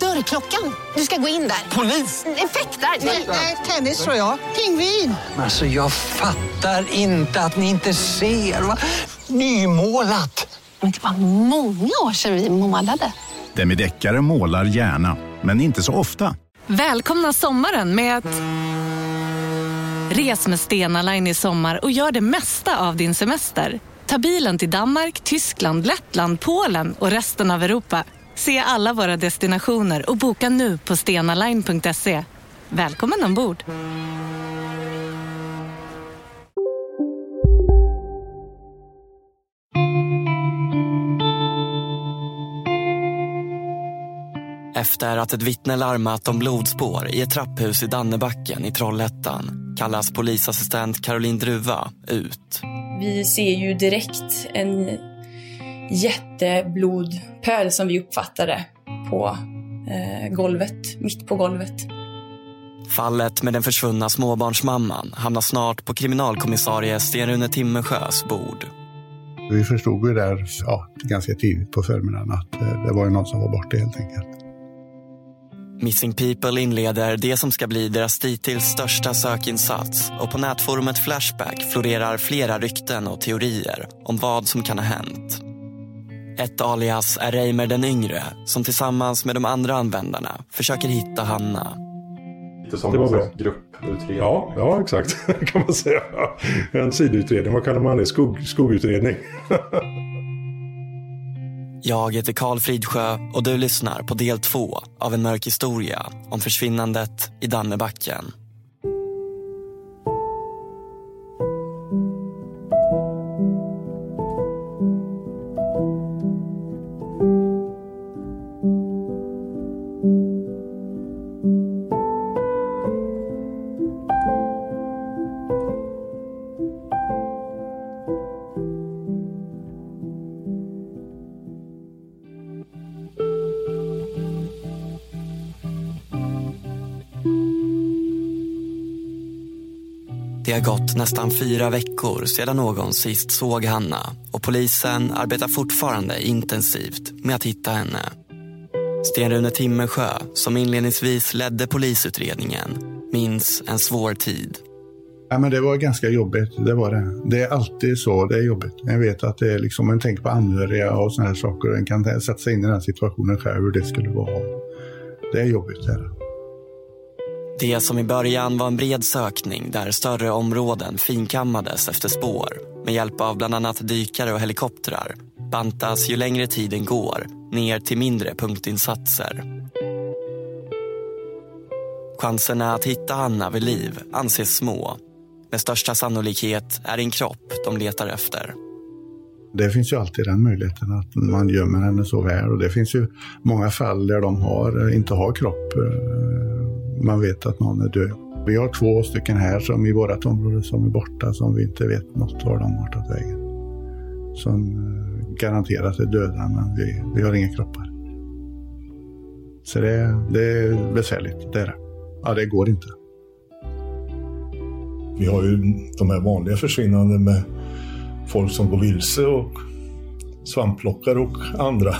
Dörrklockan. Du ska gå in där. Polis? Effektar? Nej, tennis tror jag. Pingvin. Alltså jag fattar inte att ni inte ser. Va? Nymålat. Men det var många år sedan vi målade. Demideckare målar gärna, men inte så ofta. Välkomna sommaren med att... Res med Stena Line i sommar och gör det mesta av din semester. Ta bilen till Danmark, Tyskland, Lettland, Polen och resten av Europa. Se alla våra destinationer och boka nu på stenaline.se. Välkommen ombord! Efter att ett vittne larmat om blodspår i ett trapphus i Dannebacken i Trollhättan kallas polisassistent Caroline Druva ut. Vi ser ju direkt en jätteblodpöl som vi uppfattade på eh, golvet, mitt på golvet. Fallet med den försvunna småbarnsmamman hamnar snart på kriminalkommissarie Sten-Rune Timmersjös bord. Vi förstod ju där ja, ganska tidigt på förmiddagen att eh, det var ju någon som var borta helt enkelt. Missing People inleder det som ska bli deras dittills största sökinsats och på nätforumet Flashback florerar flera rykten och teorier om vad som kan ha hänt. Ett alias är Reimer den yngre som tillsammans med de andra användarna försöker hitta Hanna. Lite som Det var en grupputredning. Ja, ja, exakt. kan man säga. En sidoutredning, vad kallar man det? Skugg, skuggutredning. Jag heter Karl Fridsjö och du lyssnar på del två av en mörk historia om försvinnandet i Dannebacken. Gått nästan fyra veckor sedan någon sist såg Hanna och polisen arbetar fortfarande intensivt med att hitta henne. Sten-Rune Timmersjö, som inledningsvis ledde polisutredningen, minns en svår tid. Ja, men det var ganska jobbigt, det var det. Det är alltid så, det är jobbigt. Jag vet att det är liksom, man tänker på anhöriga och sådana här saker. och En kan sätta sig in i den situationen själv, hur det skulle vara. Det är jobbigt. Det är det. Som i början var en bred sökning där större områden finkammades efter spår med hjälp av bland annat dykare och helikoptrar bantas ju längre tiden går ner till mindre punktinsatser. Chanserna att hitta Hanna vid liv anses små. Med största sannolikhet är det en kropp de letar efter. Det finns ju alltid den möjligheten att man gömmer henne så väl. Och det finns ju många fall där de har, inte har kropp. Eh, man vet att någon är död. Vi har två stycken här som i vårt område som är borta som vi inte vet något var de har tagit vägen. Som eh, garanterat är döda men vi, vi har inga kroppar. Så det, det är besvärligt, det är det. Ja, det går inte. Vi har ju de här vanliga försvinnanden med folk som går vilse och svampplockare och andra.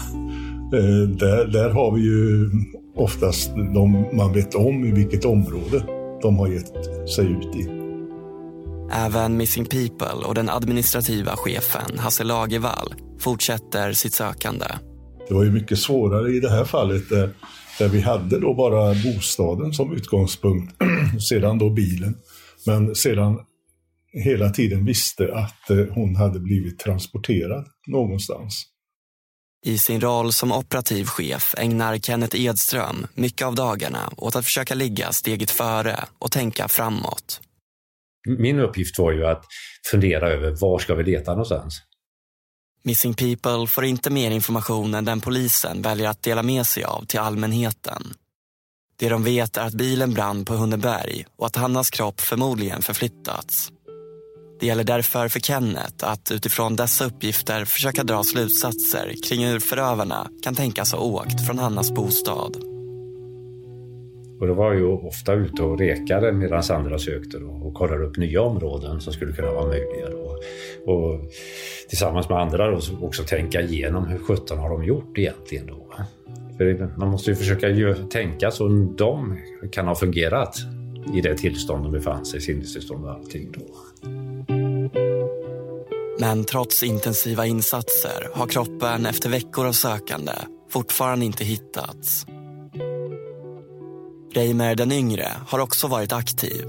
Eh, där, där har vi ju oftast de man vet om i vilket område de har gett sig ut i. Även Missing People och den administrativa chefen Hasse Lagervall fortsätter sitt sökande. Det var ju mycket svårare i det här fallet där, där vi hade då bara bostaden som utgångspunkt, sedan då bilen. Men sedan hela tiden visste att eh, hon hade blivit transporterad någonstans. I sin roll som operativ chef ägnar Kenneth Edström mycket av dagarna åt att försöka ligga steget före och tänka framåt. Min uppgift var ju att fundera över var ska vi leta någonstans? Missing People får inte mer information än den polisen väljer att dela med sig av till allmänheten. Det de vet är att bilen brann på Hunneberg och att Hannas kropp förmodligen förflyttats. Det gäller därför för Kenneth att utifrån dessa uppgifter försöka dra slutsatser kring hur förövarna kan tänkas ha åkt från Hannas bostad. Och då var jag ju ofta ute och rekade medan andra sökte då, och kollade upp nya områden som skulle kunna vara möjliga. Då. Och tillsammans med andra då, också tänka igenom hur sjutton har de gjort egentligen. Då. För man måste ju försöka ju tänka så de kan ha fungerat i det tillstånd de befann sig, sinnestillstånd och allting. Då. Men trots intensiva insatser har kroppen efter veckor av sökande fortfarande inte hittats. Reimer den yngre har också varit aktiv.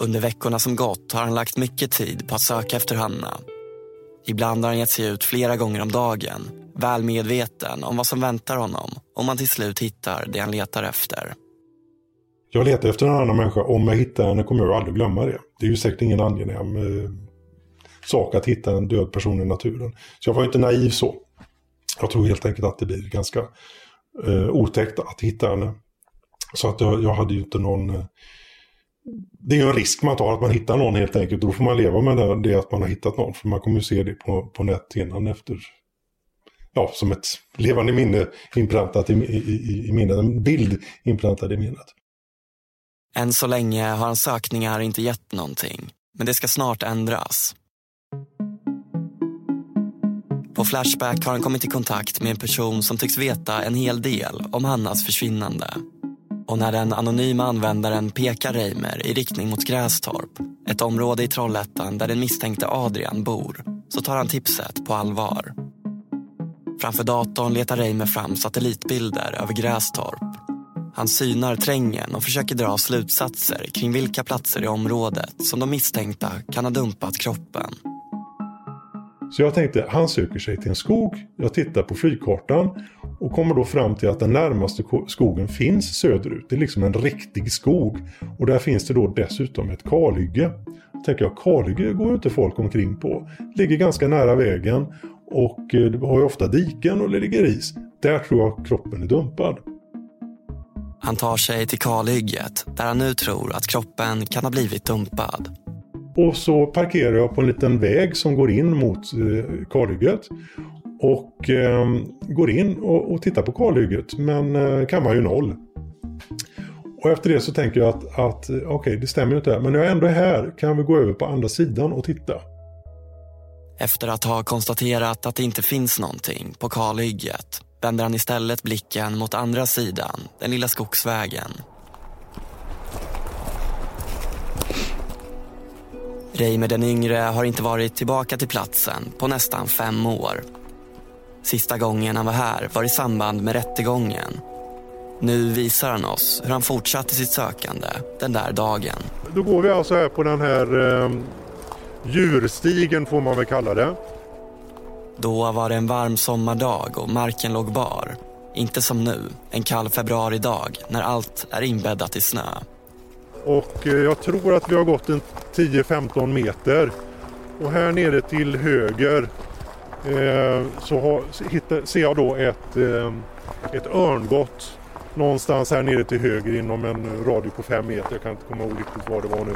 Under veckorna som gått har han lagt mycket tid på att söka efter Hanna. Ibland har han gett sig ut flera gånger om dagen, väl medveten om vad som väntar honom om han till slut hittar det han letar efter. Jag letar efter en annan människa. Om jag hittar henne kommer jag aldrig glömma det. Det är ju säkert ingen angenäm eh, sak att hitta en död person i naturen. Så jag var inte naiv så. Jag tror helt enkelt att det blir ganska eh, otäckt att hitta henne. Så att jag, jag hade ju inte någon... Eh, det är ju en risk man tar att man hittar någon helt enkelt. Då får man leva med det, det att man har hittat någon. För man kommer ju se det på, på näthinnan efter. Ja, som ett levande minne inpräntat i, i, i, i minnet. En bild inpräntad i minnet. Än så länge har hans sökningar inte gett någonting. Men det ska snart ändras. På Flashback har han kommit i kontakt med en person som tycks veta en hel del om Hannas försvinnande. Och när den anonyma användaren pekar Reimer i riktning mot Grästorp, ett område i Trollhättan där den misstänkte Adrian bor, så tar han tipset på allvar. Framför datorn letar Reimer fram satellitbilder över Grästorp. Han synar trängen och försöker dra slutsatser kring vilka platser i området som de misstänkta kan ha dumpat kroppen. Så jag tänkte, han söker sig till en skog. Jag tittar på flygkartan och kommer då fram till att den närmaste skogen finns söderut. Det är liksom en riktig skog. Och där finns det då dessutom ett kalhygge. Då Tänker jag, kalhygge går ju inte folk omkring på. Ligger ganska nära vägen och eh, det har ju ofta diken och det ligger is. Där tror jag kroppen är dumpad. Han tar sig till kalhygget där han nu tror att kroppen kan ha blivit dumpad. Och så parkerar jag på en liten väg som går in mot eh, kalhygget. Och eh, går in och, och tittar på kalhygget men eh, kammar ju noll. Och efter det så tänker jag att, att eh, okej okay, det stämmer ju inte men när jag ändå är här kan vi gå över på andra sidan och titta. Efter att ha konstaterat att det inte finns någonting på kalhygget vänder han istället blicken mot andra sidan, den lilla skogsvägen. Reimer den yngre har inte varit tillbaka till platsen på nästan fem år. Sista gången han var här var i samband med rättegången. Nu visar han oss hur han fortsatte sitt sökande den där dagen. Då går vi alltså här på den här eh, djurstigen får man väl kalla det. Då var det en varm sommardag och marken låg bar. Inte som nu, en kall februaridag när allt är inbäddat i snö. Och eh, jag tror att vi har gått en 10-15 meter. Och här nere till höger eh, så har, hittar, ser jag då ett, eh, ett örngott någonstans här nere till höger inom en radie på 5 meter. Jag kan inte komma ihåg riktigt vad det var nu.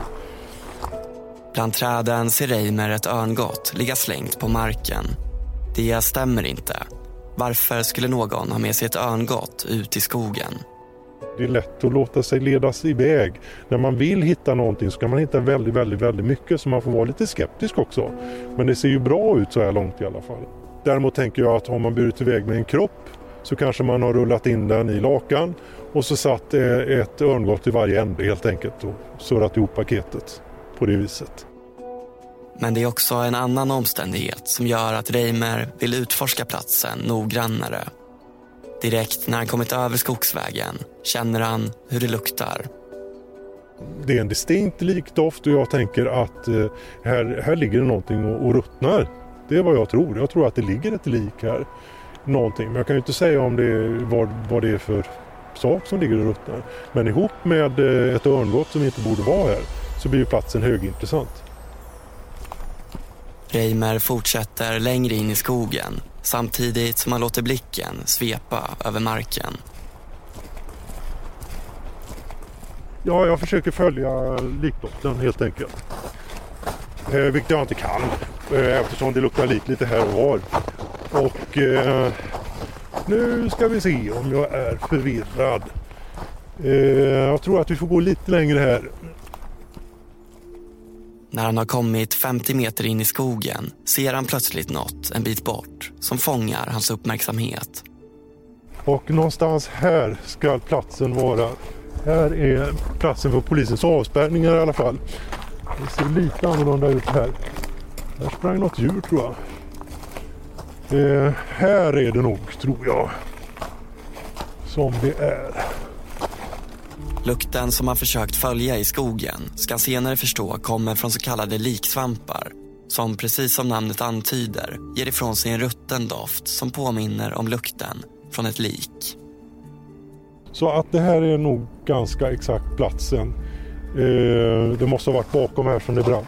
Bland träden ser Reimer ett örngott ligga slängt på marken. Det stämmer inte. Varför skulle någon ha med sig ett örngott ut i skogen? Det är lätt att låta sig ledas iväg. När man vill hitta någonting så kan man hitta väldigt, väldigt, väldigt mycket så man får vara lite skeptisk också. Men det ser ju bra ut så här långt i alla fall. Däremot tänker jag att har man burit iväg med en kropp så kanske man har rullat in den i lakan och så satt eh, ett örngott i varje ände helt enkelt och surrat ihop paketet på det viset. Men det är också en annan omständighet som gör att Reimer vill utforska platsen noggrannare. Direkt när han kommit över skogsvägen känner han hur det luktar. Det är en distinkt likdoft och jag tänker att eh, här, här ligger det någonting och, och ruttnar. Det är vad jag tror. Jag tror att det ligger ett lik här. Någonting. Men jag kan ju inte säga om det är, vad, vad det är för sak som ligger och ruttnar. Men ihop med eh, ett örngott som inte borde vara här så blir ju platsen högintressant. Reimer fortsätter längre in i skogen samtidigt som han låter blicken svepa över marken. Ja, jag försöker följa likdoften helt enkelt. eh, vilket jag inte kan eh, eftersom det luktar lik lite här och var. Och eh, nu ska vi se om jag är förvirrad. Eh, jag tror att vi får gå lite längre här. När han har kommit 50 meter in i skogen ser han plötsligt något en bit bort som fångar hans uppmärksamhet. Och någonstans här ska platsen vara. Här är platsen för polisens avspärrningar i alla fall. Det ser lite annorlunda ut här. Här sprang något djur tror jag. Eh, här är det nog, tror jag. Som det är. Lukten som han försökt följa i skogen ska senare förstå kommer från så kallade liksvampar som precis som namnet antyder ger ifrån sig en rutten doft som påminner om lukten från ett lik. Så att det här är nog ganska exakt platsen. Eh, det måste ha varit bakom här som det brann.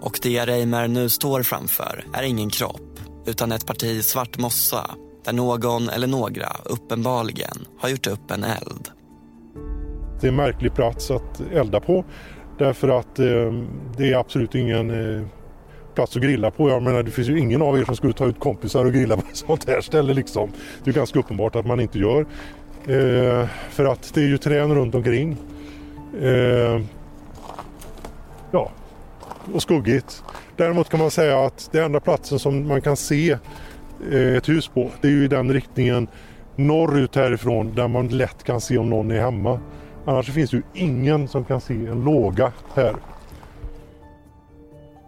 Och det Reimer nu står framför är ingen kropp utan ett parti svart mossa där någon eller några uppenbarligen har gjort upp en eld. Det är en märklig plats att elda på därför att eh, det är absolut ingen eh, plats att grilla på. Jag menar, det finns ju ingen av er som skulle ta ut kompisar och grilla på ett sånt här ställe. Liksom. Det är ganska uppenbart att man inte gör. Eh, för att det är ju trän runt omkring. Eh, ja, och skuggigt. Däremot kan man säga att det enda platsen som man kan se eh, ett hus på det är ju i den riktningen norrut härifrån där man lätt kan se om någon är hemma. Annars finns det ju ingen som kan se en låga här.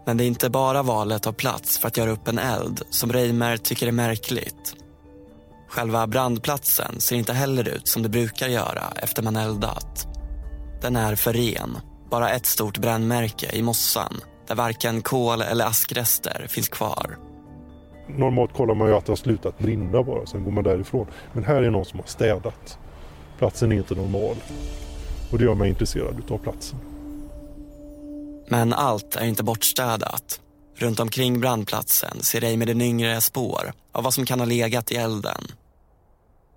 Men det är inte bara valet av plats för att göra upp en eld som Reimer tycker är märkligt. Själva brandplatsen ser inte heller ut som det brukar göra efter man eldat. Den är för ren, bara ett stort brännmärke i mossan där varken kol eller askrester finns kvar. Normalt kollar man ju att det har slutat brinna bara, sen går man därifrån. Men här är någon som har städat. Platsen är inte normal. Och det gör mig intresserad utav platsen. Men allt är inte bortstädat. Runt omkring brandplatsen ser Reimer den yngre spår av vad som kan ha legat i elden.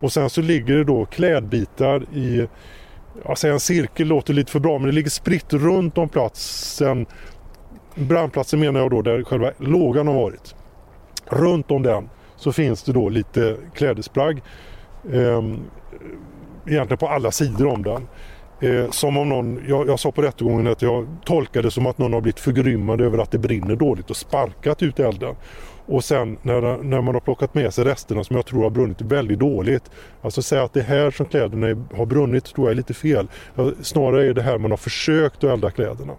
Och sen så ligger det då klädbitar i, jag säger en cirkel låter lite för bra, men det ligger spritt runt om platsen. Brandplatsen menar jag då där själva lågan har varit. Runt om den så finns det då lite klädesplagg. Eh, egentligen på alla sidor om den. Eh, som om någon, jag, jag, sa på rättegången att jag tolkade som att någon har blivit förgrymmad över att det brinner dåligt och sparkat ut elden. Och sen när, när man har plockat med sig resterna som jag tror har brunnit väldigt dåligt. Alltså säga att det här som kläderna har brunnit tror jag är lite fel. Snarare är det här man har försökt att elda kläderna.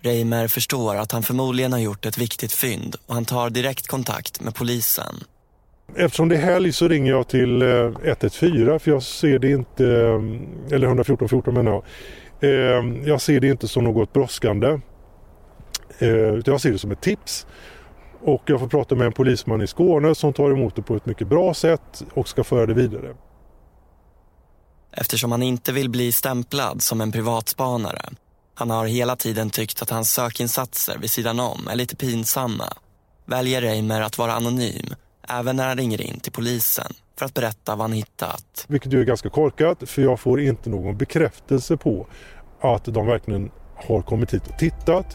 Reimer förstår att han förmodligen har gjort ett viktigt fynd och han tar direkt kontakt med polisen. Eftersom det är helg så ringer jag till eh, 114 för jag ser det inte, eh, eller 114 14 menar jag. Eh, jag ser det inte som något brådskande. Jag ser det som ett tips. Och jag får prata med en polisman i Skåne som tar emot det på ett mycket bra sätt och ska föra det vidare. Eftersom han inte vill bli stämplad som en privatspanare. Han har hela tiden tyckt att hans sökinsatser vid sidan om är lite pinsamma. Väljer Reimer att vara anonym även när han ringer in till polisen för att berätta vad han hittat. Vilket är ganska korkat för jag får inte någon bekräftelse på att de verkligen har kommit hit och tittat.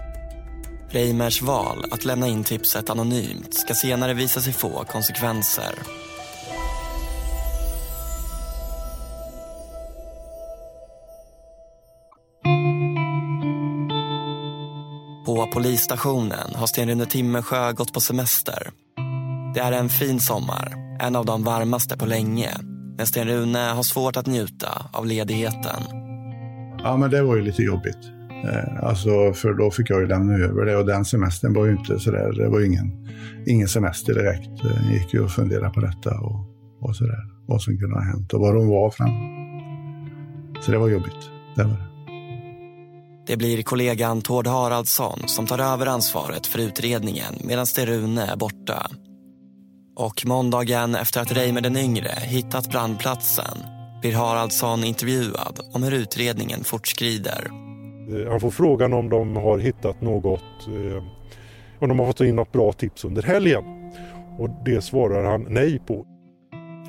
Reimers val att lämna in tipset anonymt ska senare visa sig få konsekvenser. På polisstationen har Sten-Rune Timmersjö gått på semester det är en fin sommar, en av de varmaste på länge. Men Sten-Rune har svårt att njuta av ledigheten. Ja, men det var ju lite jobbigt. Eh, alltså, för då fick jag ju lämna över det och den semestern var ju inte sådär, det var ju ingen, ingen semester direkt. Jag gick ju och funderade på detta och, och sådär. Vad som kunde ha hänt och var de var fram. Så det var jobbigt, det var det. Det blir kollegan Tord Haraldsson som tar över ansvaret för utredningen medan Sten-Rune är borta. Och måndagen efter att Reimer den yngre hittat brandplatsen blir Haraldsson intervjuad om hur utredningen fortskrider. Eh, han får frågan om de har hittat något, eh, om de har fått in något bra tips under helgen. Och det svarar han nej på.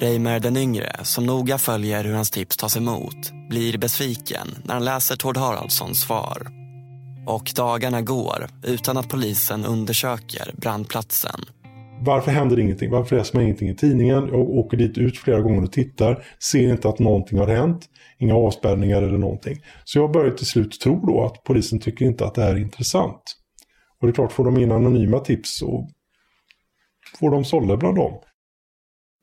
Reimer den yngre, som noga följer hur hans tips tas emot, blir besviken när han läser Tord Haraldssons svar. Och dagarna går utan att polisen undersöker brandplatsen. Varför händer ingenting? Varför läser man ingenting i tidningen? Jag åker dit ut flera gånger och tittar. Ser inte att någonting har hänt. Inga avspärrningar eller någonting. Så jag börjar till slut tro då att polisen tycker inte att det här är intressant. Och det är klart, får de in anonyma tips så får de sålla bland dem.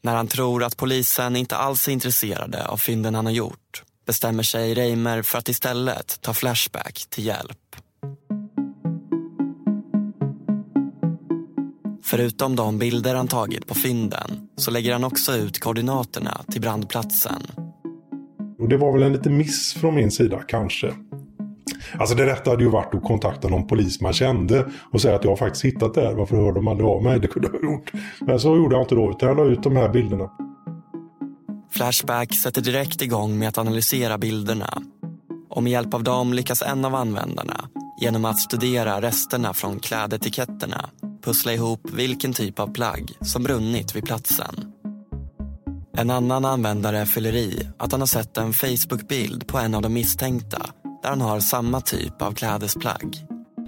När han tror att polisen inte alls är intresserade av fynden han har gjort bestämmer sig Reimer för att istället ta Flashback till hjälp. Förutom de bilder han tagit på fynden så lägger han också ut koordinaterna till brandplatsen. Och det var väl en liten miss från min sida, kanske. Alltså det rätta hade ju varit att kontakta någon polis man kände och säga att jag har faktiskt hittat det här. Varför hör de aldrig av mig? Det kunde jag ha gjort. Men så gjorde jag inte då, utan jag la ut de här bilderna. Flashback sätter direkt igång med att analysera bilderna. Och med hjälp av dem lyckas en av användarna, genom att studera resterna från klädetiketterna, pussla ihop vilken typ av plagg som brunnit vid platsen. En annan användare fyller i att han har sett en Facebook-bild på en av de misstänkta där han har samma typ av klädesplagg.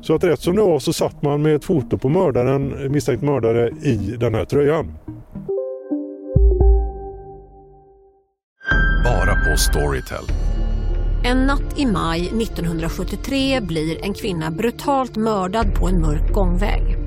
Så att rätt som det var så satt man med ett foto på mördaren, misstänkt mördare i den här tröjan. Bara på Storytel. En natt i maj 1973 blir en kvinna brutalt mördad på en mörk gångväg.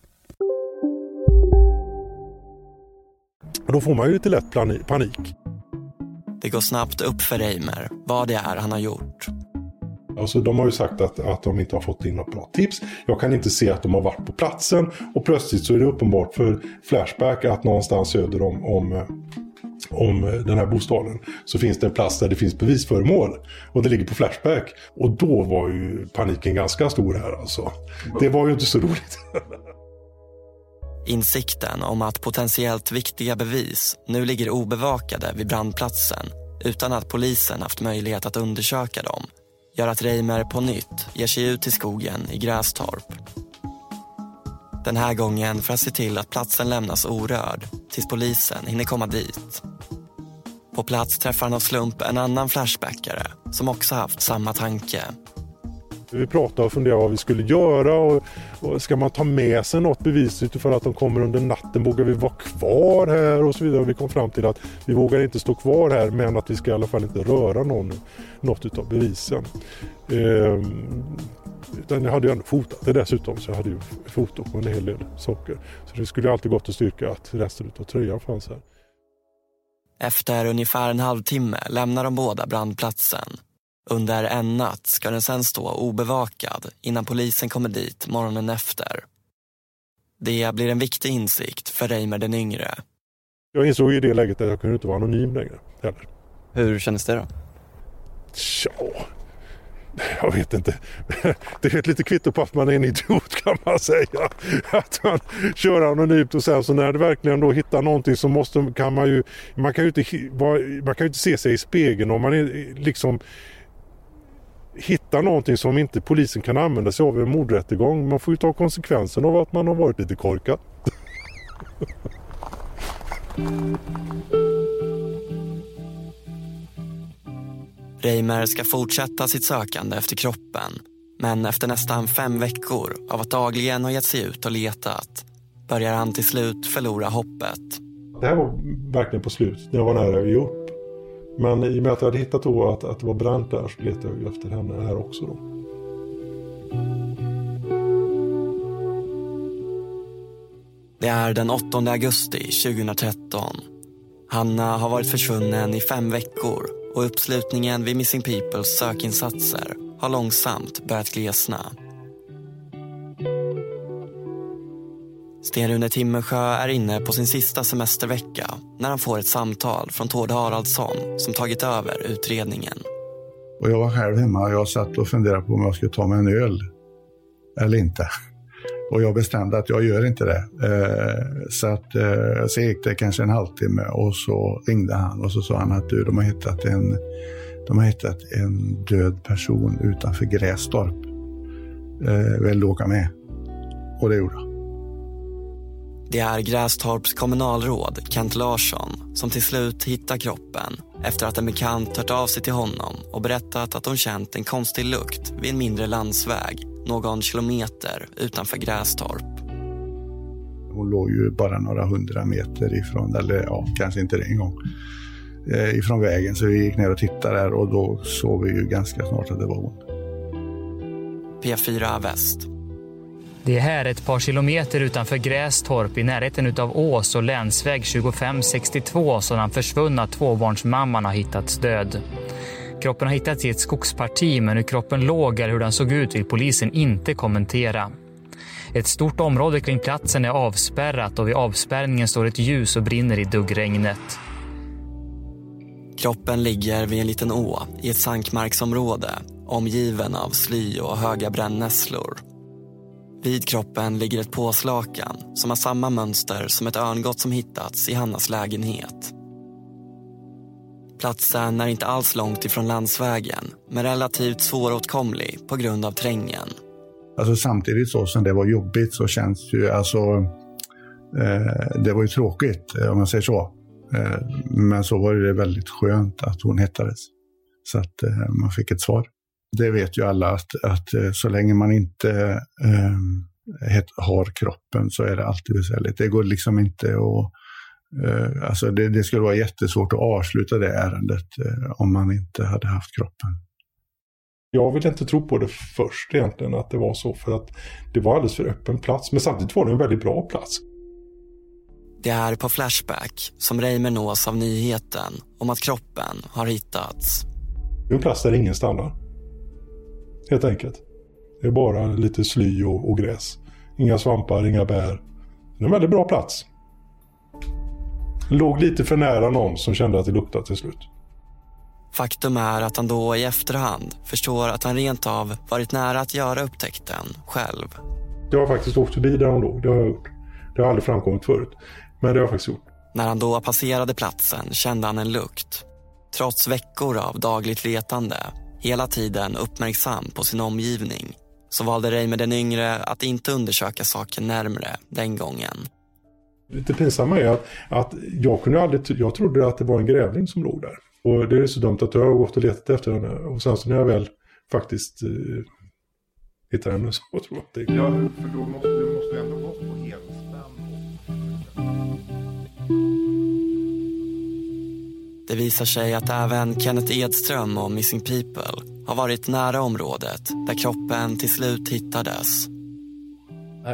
Då får man ju lite lätt panik. Det går snabbt upp för Reimer vad det är han har gjort. Alltså, de har ju sagt att, att de inte har fått in något bra tips. Jag kan inte se att de har varit på platsen. Och plötsligt så är det uppenbart för Flashback att någonstans söder om, om, om den här bostaden så finns det en plats där det finns bevisföremål. Och det ligger på Flashback. Och då var ju paniken ganska stor här alltså. Det var ju inte så roligt. Insikten om att potentiellt viktiga bevis nu ligger obevakade vid brandplatsen utan att polisen haft möjlighet att undersöka dem gör att Reimer på nytt ger sig ut i skogen i Grästorp. Den här gången för att se till att platsen lämnas orörd tills polisen hinner komma dit. På plats träffar han av slump en annan flashbackare som också haft samma tanke. Vi pratade och funderade vad vi skulle göra och, och ska man ta med sig något bevis utifrån att de kommer under natten? Vågar vi vara kvar här och så vidare? Och vi kom fram till att vi vågar inte stå kvar här men att vi ska i alla fall inte röra någon, något av bevisen. Ehm, utan jag hade ju ändå fotat det dessutom så jag hade ju foto på en hel del saker. Så det skulle alltid gått att styrka att resten av tröjan fanns här. Efter ungefär en halvtimme lämnar de båda brandplatsen under en natt ska den sen stå obevakad innan polisen kommer dit morgonen efter. Det blir en viktig insikt för Reimer den yngre. Jag insåg i det läget att jag kunde inte vara anonym längre. Heller. Hur kändes det då? Tja, jag vet inte. Det är ett litet kvitto på att man är en idiot kan man säga. Att man kör anonymt och sen så när det verkligen då hittar någonting så måste, kan man ju, man kan ju inte, man kan ju inte se sig i spegeln om man är liksom hittar någonting som inte polisen kan använda sig av i en mordrättegång. Man får ju ta konsekvensen av att man har varit lite korkad. Reimer ska fortsätta sitt sökande efter kroppen. Men efter nästan fem veckor av att dagligen ha gett sig ut och letat börjar han till slut förlora hoppet. Det här var verkligen på slut, jag var nära upp. Men i och med att jag hade hittat då att, att det var bränt där så letade jag efter henne här också. Då. Det är den 8 augusti 2013. Hanna har varit försvunnen i fem veckor och uppslutningen vid Missing Peoples sökinsatser har långsamt börjat glesna. Sten-Rune Timmersjö är inne på sin sista semestervecka när han får ett samtal från Tord Haraldsson som tagit över utredningen. Och jag var själv hemma och jag satt och funderade på om jag skulle ta mig en öl eller inte. Och jag bestämde att jag gör inte det. Eh, så, att, eh, så gick det kanske en halvtimme och så ringde han och så sa han att du, de har hittat en, de har hittat en död person utanför Grästorp. Eh, vill du åka med? Och det gjorde han. Det är Grästorps kommunalråd Kent Larsson som till slut hittar kroppen efter att en bekant hört av sig till honom och berättat att hon känt en konstig lukt vid en mindre landsväg någon kilometer utanför Grästorp. Hon låg ju bara några hundra meter ifrån, eller ja, kanske inte det en gång, eh, ifrån vägen. Så vi gick ner och tittade där och då såg vi ju ganska snart att det var hon. P4 Väst. Det är här ett par kilometer utanför Grästorp i närheten utav Ås och länsväg 2562 som den försvunna tvåbarnsmamman har hittats död. Kroppen har hittats i ett skogsparti men hur kroppen låg eller hur den såg ut vill polisen inte kommentera. Ett stort område kring platsen är avspärrat och vid avspärrningen står ett ljus och brinner i duggregnet. Kroppen ligger vid en liten å i ett sankmarksområde omgiven av sly och höga brännässlor. Vid kroppen ligger ett påslakan som har samma mönster som ett örngott som hittats i Hannas lägenhet. Platsen är inte alls långt ifrån landsvägen men relativt svåråtkomlig på grund av trängen. Alltså samtidigt så som det var jobbigt så känns ju alltså eh, det var ju tråkigt om man säger så. Eh, men så var det väldigt skönt att hon hittades. Så att eh, man fick ett svar. Det vet ju alla att, att eh, så länge man inte eh, har kroppen så är det alltid besvärligt. Det går liksom inte att Eh, alltså det, det, skulle vara jättesvårt att avsluta det ärendet eh, om man inte hade haft kroppen. Jag vill inte tro på det först egentligen att det var så för att det var alldeles för öppen plats. Men samtidigt var det en väldigt bra plats. Det är på Flashback som Reimer nås av nyheten om att kroppen har hittats. Det är en plats där ingen stannar. Helt enkelt. Det är bara lite sly och, och gräs. Inga svampar, inga bär. Det är en väldigt bra plats. Låg lite för nära någon som kände att det luktade till slut. Faktum är att han då i efterhand förstår att han rent av varit nära att göra upptäckten själv. Jag har faktiskt åkt förbi där han låg, det har jag gjort. Det har aldrig framkommit förut, men det har jag faktiskt gjort. När han då passerade platsen kände han en lukt. Trots veckor av dagligt letande, hela tiden uppmärksam på sin omgivning, så valde Reimer den yngre att inte undersöka saken närmre den gången. Lite pinsamma är att, att jag kunde aldrig, jag trodde att det var en grävling som låg där. Och det är så dumt att jag har gått och letat efter henne. Och sen så när jag väl faktiskt eh, hittar henne så tror jag att det Ja, för då måste du måste ändå gått på helspänn. Det visar sig att även Kenneth Edström och Missing People har varit nära området där kroppen till slut hittades.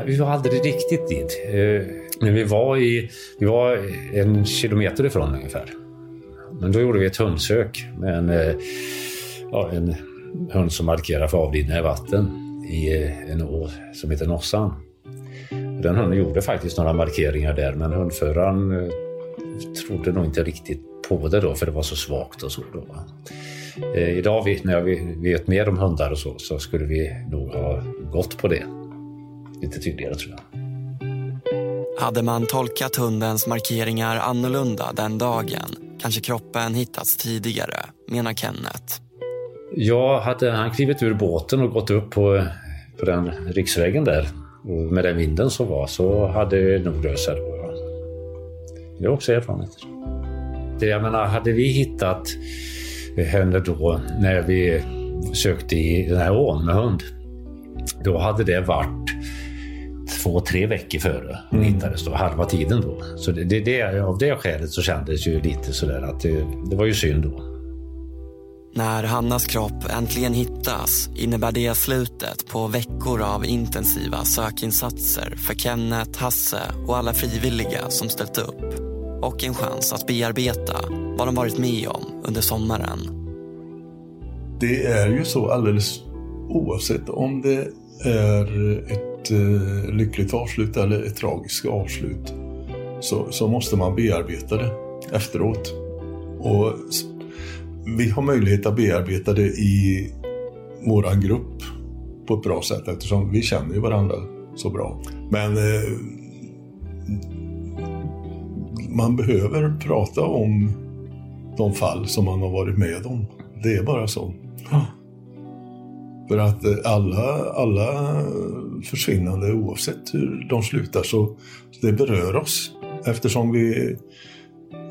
Vi var aldrig riktigt dit. Eh, men vi var, i, vi var en kilometer ifrån ungefär. Men då gjorde vi ett hundsök med en, eh, ja, en hund som markerar för avlidna i vatten i eh, en å som heter Nossan. Den hunden gjorde faktiskt några markeringar där men hundföraren trodde nog inte riktigt på det då för det var så svagt och så. Då. idag när vi vet mer om hundar och så, så skulle vi nog ha gått på det lite tydligare tror jag. Hade man tolkat hundens markeringar annorlunda den dagen kanske kroppen hittats tidigare, menar Kenneth. Ja, hade han klivit ur båten och gått upp på, på den riksvägen där med den vinden som var så hade nog sig. Det är också erfarenheter. Jag menar, hade vi hittat henne då när vi sökte i den här ån med hund, då hade det varit två, tre veckor före hon mm. hittades. Då, halva tiden då. Så det, det, det, av det skälet så kändes ju lite sådär att det, det var ju synd då. När Hannas kropp äntligen hittas innebär det slutet på veckor av intensiva sökinsatser för Kenneth, Hasse och alla frivilliga som ställt upp. Och en chans att bearbeta vad de varit med om under sommaren. Det är ju så alldeles oavsett om det är ett eh, lyckligt avslut eller ett tragiskt avslut så, så måste man bearbeta det efteråt. Och vi har möjlighet att bearbeta det i våran grupp på ett bra sätt eftersom vi känner ju varandra så bra. Men eh, man behöver prata om de fall som man har varit med om. Det är bara så. För att eh, alla, alla försvinnande, oavsett hur de slutar, så det berör oss. Eftersom vi,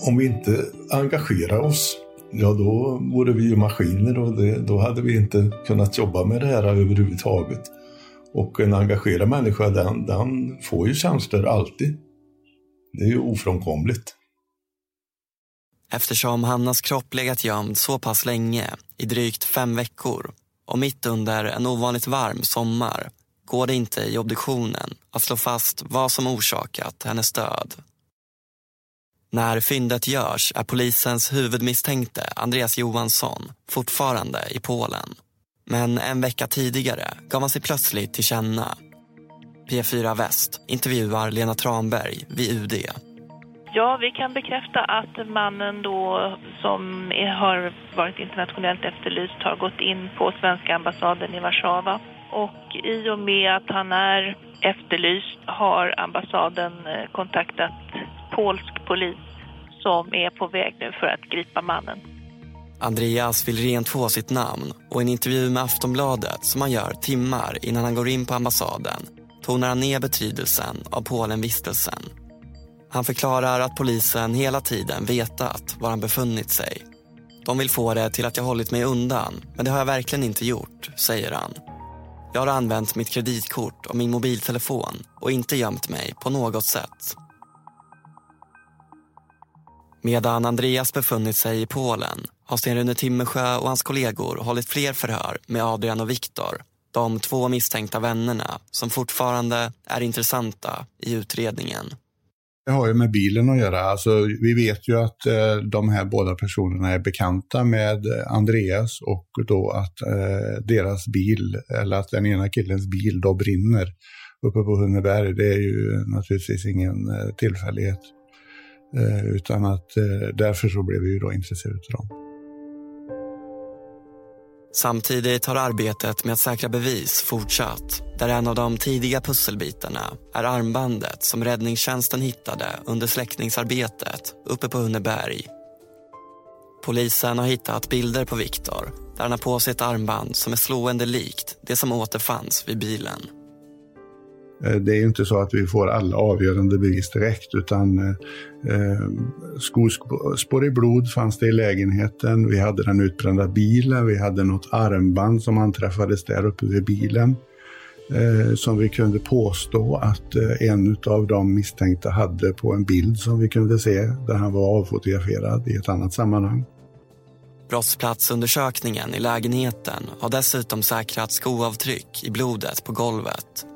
om vi inte engagerar oss, ja då vore vi ju maskiner och det, då hade vi inte kunnat jobba med det här överhuvudtaget. Och en engagerad människa, den, den får ju känslor alltid. Det är ju ofrånkomligt. Eftersom Hannas kropp legat gömd så pass länge, i drygt fem veckor och mitt under en ovanligt varm sommar går det inte i obduktionen att slå fast vad som orsakat hennes död. När fyndet görs är polisens huvudmisstänkte Andreas Johansson fortfarande i Polen. Men en vecka tidigare gav han sig plötsligt till känna. P4 Väst intervjuar Lena Tranberg vid UD. Ja, vi kan bekräfta att mannen då som är, har varit internationellt efterlyst har gått in på svenska ambassaden i Warszawa. Och i och med att han är efterlyst har ambassaden eh, kontaktat polsk polis som är på väg nu för att gripa mannen. Andreas vill rentvå sitt namn och i en intervju med Aftonbladet som han gör timmar innan han går in på ambassaden tonar han ner betydelsen av Polenvistelsen. Han förklarar att polisen hela tiden vetat var han befunnit sig. De vill få det till att jag hållit mig undan, men det har jag verkligen inte gjort, säger han. Jag har använt mitt kreditkort och min mobiltelefon och inte gömt mig på något sätt. Medan Andreas befunnit sig i Polen har Sten-Rune Timmersjö och hans kollegor hållit fler förhör med Adrian och Viktor. De två misstänkta vännerna som fortfarande är intressanta i utredningen. Det har ju med bilen att göra. Alltså, vi vet ju att eh, de här båda personerna är bekanta med Andreas och då att eh, deras bil, eller att den ena killens bil då brinner uppe på Hunneberg. Det är ju naturligtvis ingen eh, tillfällighet. Eh, utan att eh, därför så blev vi då intresserade av dem. Samtidigt har arbetet med att säkra bevis fortsatt där en av de tidiga pusselbitarna är armbandet som räddningstjänsten hittade under släckningsarbetet uppe på Hunneberg. Polisen har hittat bilder på Viktor där han har på sig ett armband som är slående likt det som återfanns vid bilen. Eh, det är ju inte så att vi får alla avgörande bevis direkt utan eh, eh skospår i blod fanns det i lägenheten. Vi hade den utbrända bilen, vi hade något armband som anträffades där uppe vid bilen. Eh, som vi kunde påstå att eh, en av de misstänkta hade på en bild som vi kunde se där han var avfotograferad i ett annat sammanhang. Brottsplatsundersökningen i lägenheten har dessutom säkrat skoavtryck i blodet på golvet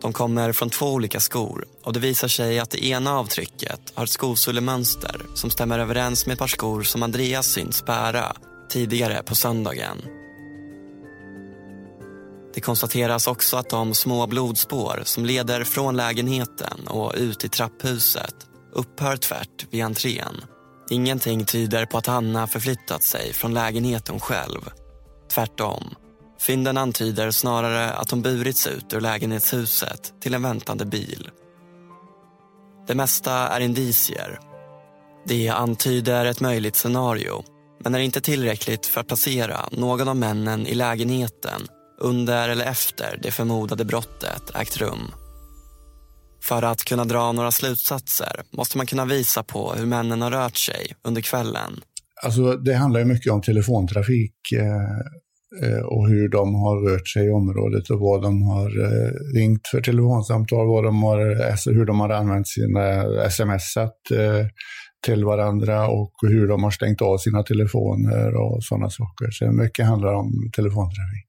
de kommer från två olika skor och det visar sig att det ena avtrycket har ett skosullemönster som stämmer överens med ett par skor som Andreas synts bära tidigare på söndagen. Det konstateras också att de små blodspår som leder från lägenheten och ut i trapphuset upphör tvärt vid entrén. Ingenting tyder på att Hanna förflyttat sig från lägenheten själv. Tvärtom. Fynden antyder snarare att hon burits ut ur lägenhetshuset till en väntande bil. Det mesta är indicier. Det antyder ett möjligt scenario men är inte tillräckligt för att placera någon av männen i lägenheten under eller efter det förmodade brottet ägt rum. För att kunna dra några slutsatser måste man kunna visa på hur männen har rört sig under kvällen. Alltså, det handlar ju mycket om telefontrafik eh, Eh, och hur de har rört sig i området och vad de har eh, ringt för telefonsamtal, vad de har, hur de har använt sina sms. Eh, till varandra och hur de har stängt av sina telefoner och sådana saker. Så mycket handlar om telefontrafik.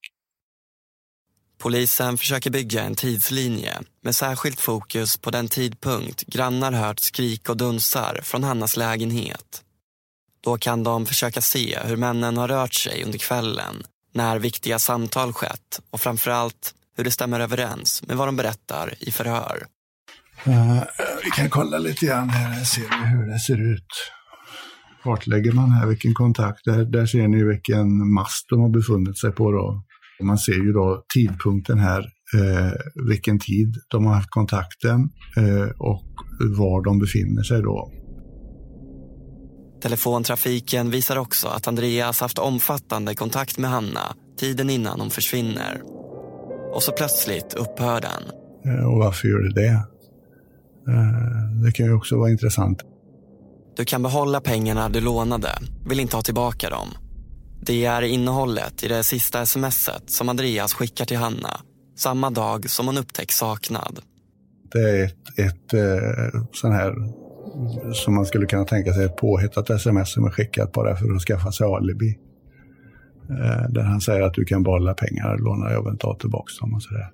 Polisen försöker bygga en tidslinje med särskilt fokus på den tidpunkt grannar hört skrik och dunsar från Hannas lägenhet. Då kan de försöka se hur männen har rört sig under kvällen, när viktiga samtal skett och framförallt hur det stämmer överens med vad de berättar i förhör. Uh, vi kan kolla lite grann här, ser vi hur det ser ut. Kartlägger man här vilken kontakt, där, där ser ni vilken mast de har befunnit sig på då. Man ser ju då tidpunkten här, eh, vilken tid de har haft kontakten eh, och var de befinner sig då. Telefontrafiken visar också att Andreas haft omfattande kontakt med Hanna tiden innan hon försvinner. Och så plötsligt upphör den. Eh, och varför gör det det? Eh, det kan ju också vara intressant. Du kan behålla pengarna du lånade, vill inte ha tillbaka dem. Det är innehållet i det sista smset som Andreas skickar till Hanna samma dag som hon upptäcks saknad. Det är ett, ett eh, sån här som man skulle kunna tänka sig ett påhittat sms som är skickat bara för att skaffa sig alibi. Eh, där han säger att du kan behålla pengar, låna, jag vill inte ha tillbaka dem och sådär.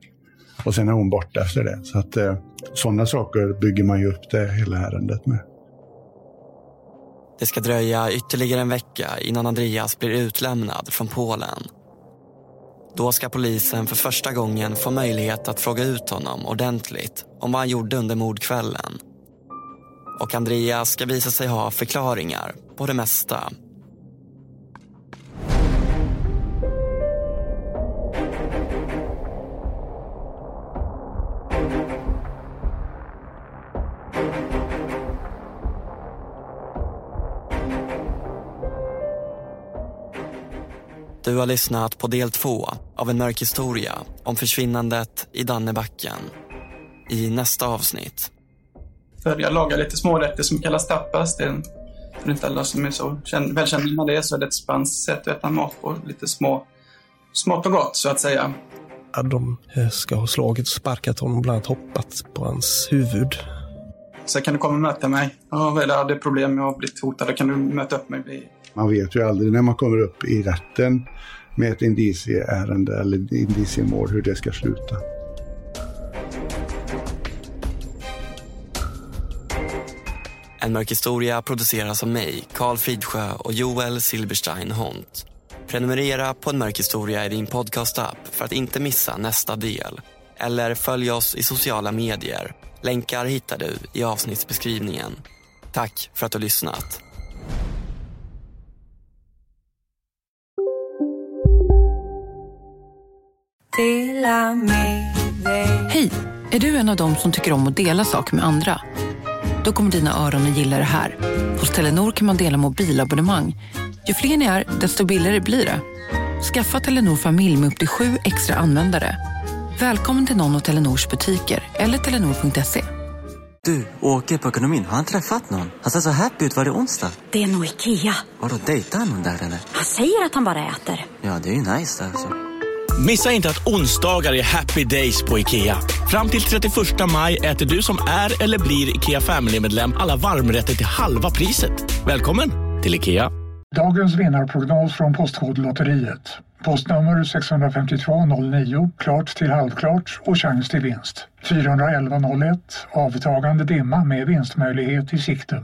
Och sen är hon borta efter det. Så att eh, sådana saker bygger man ju upp det hela ärendet med. Det ska dröja ytterligare en vecka innan Andreas blir utlämnad från Polen. Då ska polisen för första gången få möjlighet att fråga ut honom ordentligt om vad han gjorde under mordkvällen. Och Andreas ska visa sig ha förklaringar på det mesta. Du har lyssnat på del två av en mörk historia om försvinnandet i Dannebacken. I nästa avsnitt. För jag lagar lite smårätter som kallas tapas. Det är en, för inte alla som är så välkända med det så är det ett spanskt sätt att äta mat på. Lite små, smått och gott så att säga. Ja, de eh, ska ha slagit och sparkat honom, bland annat hoppat på hans huvud. Så kan du komma och möta mig. Ja, eller hade problem, jag har blivit hotad. Kan du möta upp mig? Man vet ju aldrig när man kommer upp i rätten med ett indicieärende eller indiciemål hur det ska sluta. En mörk historia produceras av mig, Karl Fridsjö och Joel Silberstein Hont. Prenumerera på En mörk historia i din podcastapp för att inte missa nästa del. Eller följ oss i sociala medier. Länkar hittar du i avsnittsbeskrivningen. Tack för att du lyssnat. Hej! Är du en av dem som tycker om att dela saker med andra? Då kommer dina öron att gilla det här. Hos Telenor kan man dela mobilabonnemang. Ju fler ni är, desto billigare blir det. Skaffa Telenor familj med upp till sju extra användare. Välkommen till någon av Telenors butiker eller telenor.se. Du, åker på ekonomin. Har han träffat någon? Han ser så happy ut. Var det onsdag? Det är nog Ikea. Har du dejtat någon där eller? Han säger att han bara äter. Ja, det är ju nice där alltså. Missa inte att onsdagar är happy days på IKEA. Fram till 31 maj äter du som är eller blir IKEA Family-medlem alla varmrätter till halva priset. Välkommen till IKEA. Dagens vinnarprognos från Postkodlotteriet. Postnummer 65209, klart till halvklart och chans till vinst. 41101, avtagande dimma med vinstmöjlighet i sikte.